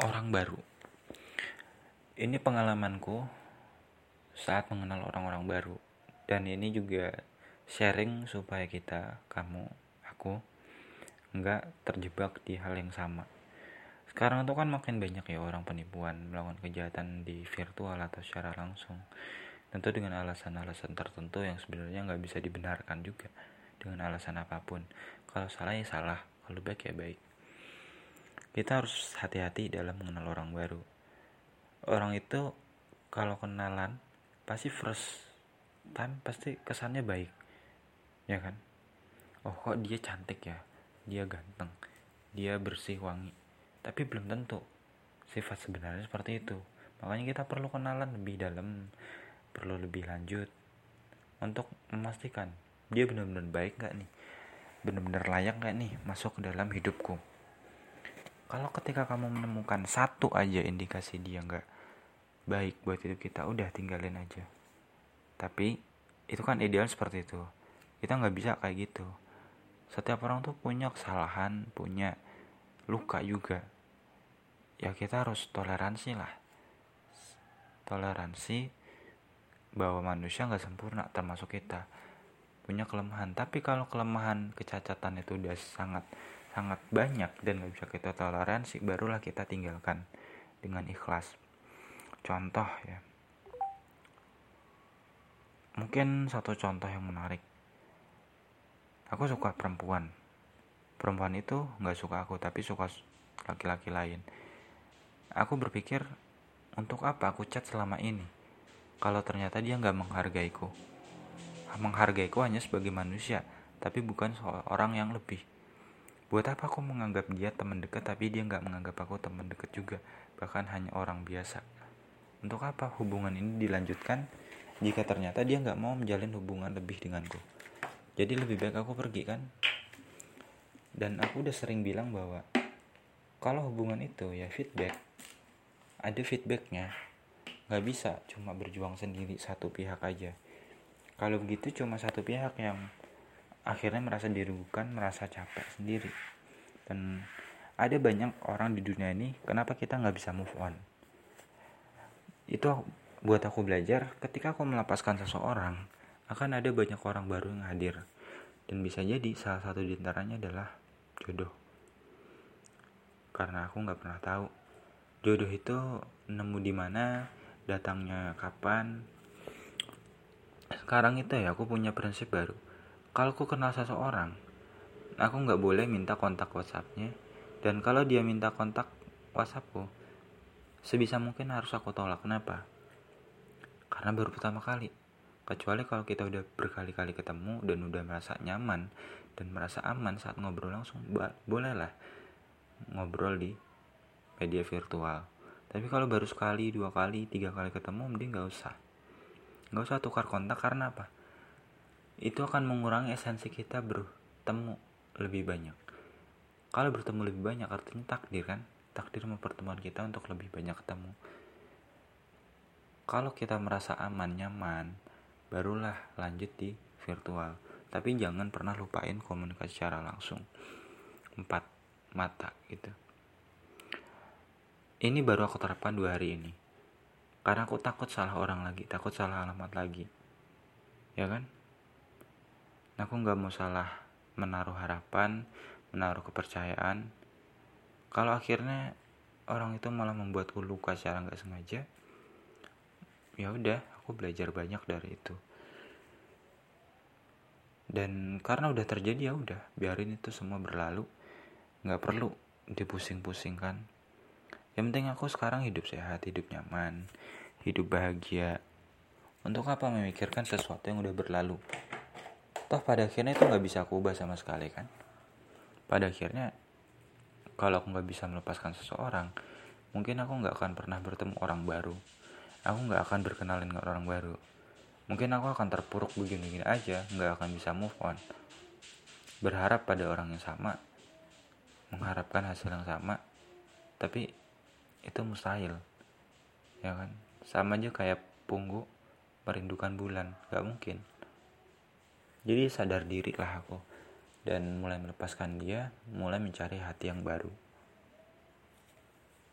orang baru. Ini pengalamanku saat mengenal orang-orang baru. Dan ini juga sharing supaya kita, kamu, aku nggak terjebak di hal yang sama. Sekarang tuh kan makin banyak ya orang penipuan melakukan kejahatan di virtual atau secara langsung. Tentu dengan alasan-alasan tertentu yang sebenarnya nggak bisa dibenarkan juga dengan alasan apa pun. Kalau salah ya salah, kalau baik ya baik kita harus hati-hati dalam mengenal orang baru. Orang itu kalau kenalan pasti first time pasti kesannya baik. Ya kan? Oh kok dia cantik ya? Dia ganteng. Dia bersih wangi. Tapi belum tentu sifat sebenarnya seperti itu. Makanya kita perlu kenalan lebih dalam perlu lebih lanjut untuk memastikan dia benar-benar baik gak nih? Benar-benar layak gak nih masuk ke dalam hidupku kalau ketika kamu menemukan satu aja indikasi dia nggak baik buat hidup kita udah tinggalin aja. Tapi itu kan ideal seperti itu. Kita nggak bisa kayak gitu. Setiap orang tuh punya kesalahan punya luka juga. Ya kita harus toleransi lah. Toleransi bahwa manusia nggak sempurna termasuk kita. Punya kelemahan. Tapi kalau kelemahan kecacatan itu udah sangat sangat banyak dan gak bisa kita toleransi barulah kita tinggalkan dengan ikhlas. Contoh ya. Mungkin satu contoh yang menarik. Aku suka perempuan. Perempuan itu nggak suka aku tapi suka laki-laki lain. Aku berpikir untuk apa aku chat selama ini? Kalau ternyata dia nggak menghargaiku. Menghargaiku hanya sebagai manusia tapi bukan seorang yang lebih Buat apa aku menganggap dia teman dekat tapi dia nggak menganggap aku teman dekat juga, bahkan hanya orang biasa. Untuk apa hubungan ini dilanjutkan jika ternyata dia nggak mau menjalin hubungan lebih denganku? Jadi lebih baik aku pergi kan? Dan aku udah sering bilang bahwa kalau hubungan itu ya feedback, ada feedbacknya, nggak bisa cuma berjuang sendiri satu pihak aja. Kalau begitu cuma satu pihak yang akhirnya merasa dirugikan merasa capek sendiri. Dan ada banyak orang di dunia ini kenapa kita nggak bisa move on? Itu buat aku belajar ketika aku melepaskan seseorang akan ada banyak orang baru yang hadir. Dan bisa jadi salah satu di antaranya adalah jodoh. Karena aku nggak pernah tahu jodoh itu nemu di mana datangnya kapan. Sekarang itu ya aku punya prinsip baru kalau aku kenal seseorang, aku nggak boleh minta kontak WhatsAppnya. Dan kalau dia minta kontak WhatsAppku, sebisa mungkin harus aku tolak. Kenapa? Karena baru pertama kali. Kecuali kalau kita udah berkali-kali ketemu dan udah merasa nyaman dan merasa aman saat ngobrol langsung, bolehlah ngobrol di media virtual. Tapi kalau baru sekali, dua kali, tiga kali ketemu, mending nggak usah. Nggak usah tukar kontak karena apa? Itu akan mengurangi esensi kita bertemu lebih banyak. Kalau bertemu lebih banyak artinya takdir kan? Takdir mempertemuan kita untuk lebih banyak ketemu. Kalau kita merasa aman, nyaman, barulah lanjut di virtual. Tapi jangan pernah lupain komunikasi secara langsung. Empat mata gitu. Ini baru aku terapkan dua hari ini. Karena aku takut salah orang lagi, takut salah alamat lagi. Ya kan? Aku nggak mau salah menaruh harapan menaruh kepercayaan. Kalau akhirnya orang itu malah membuatku luka secara nggak sengaja ya udah aku belajar banyak dari itu. Dan karena udah terjadi ya udah biarin itu semua berlalu. Nggak perlu dipusing-pusingkan. Yang penting aku sekarang hidup sehat hidup nyaman hidup bahagia. Untuk apa memikirkan sesuatu yang udah berlalu toh pada akhirnya itu nggak bisa aku ubah sama sekali kan? Pada akhirnya kalau aku nggak bisa melepaskan seseorang mungkin aku nggak akan pernah bertemu orang baru. Aku nggak akan berkenalan dengan orang baru. Mungkin aku akan terpuruk begini-begini aja nggak akan bisa move on. Berharap pada orang yang sama mengharapkan hasil yang sama tapi itu mustahil ya kan? Sama aja kayak punggu merindukan bulan gak mungkin jadi sadar diri lah aku. Dan mulai melepaskan dia mulai mencari hati yang baru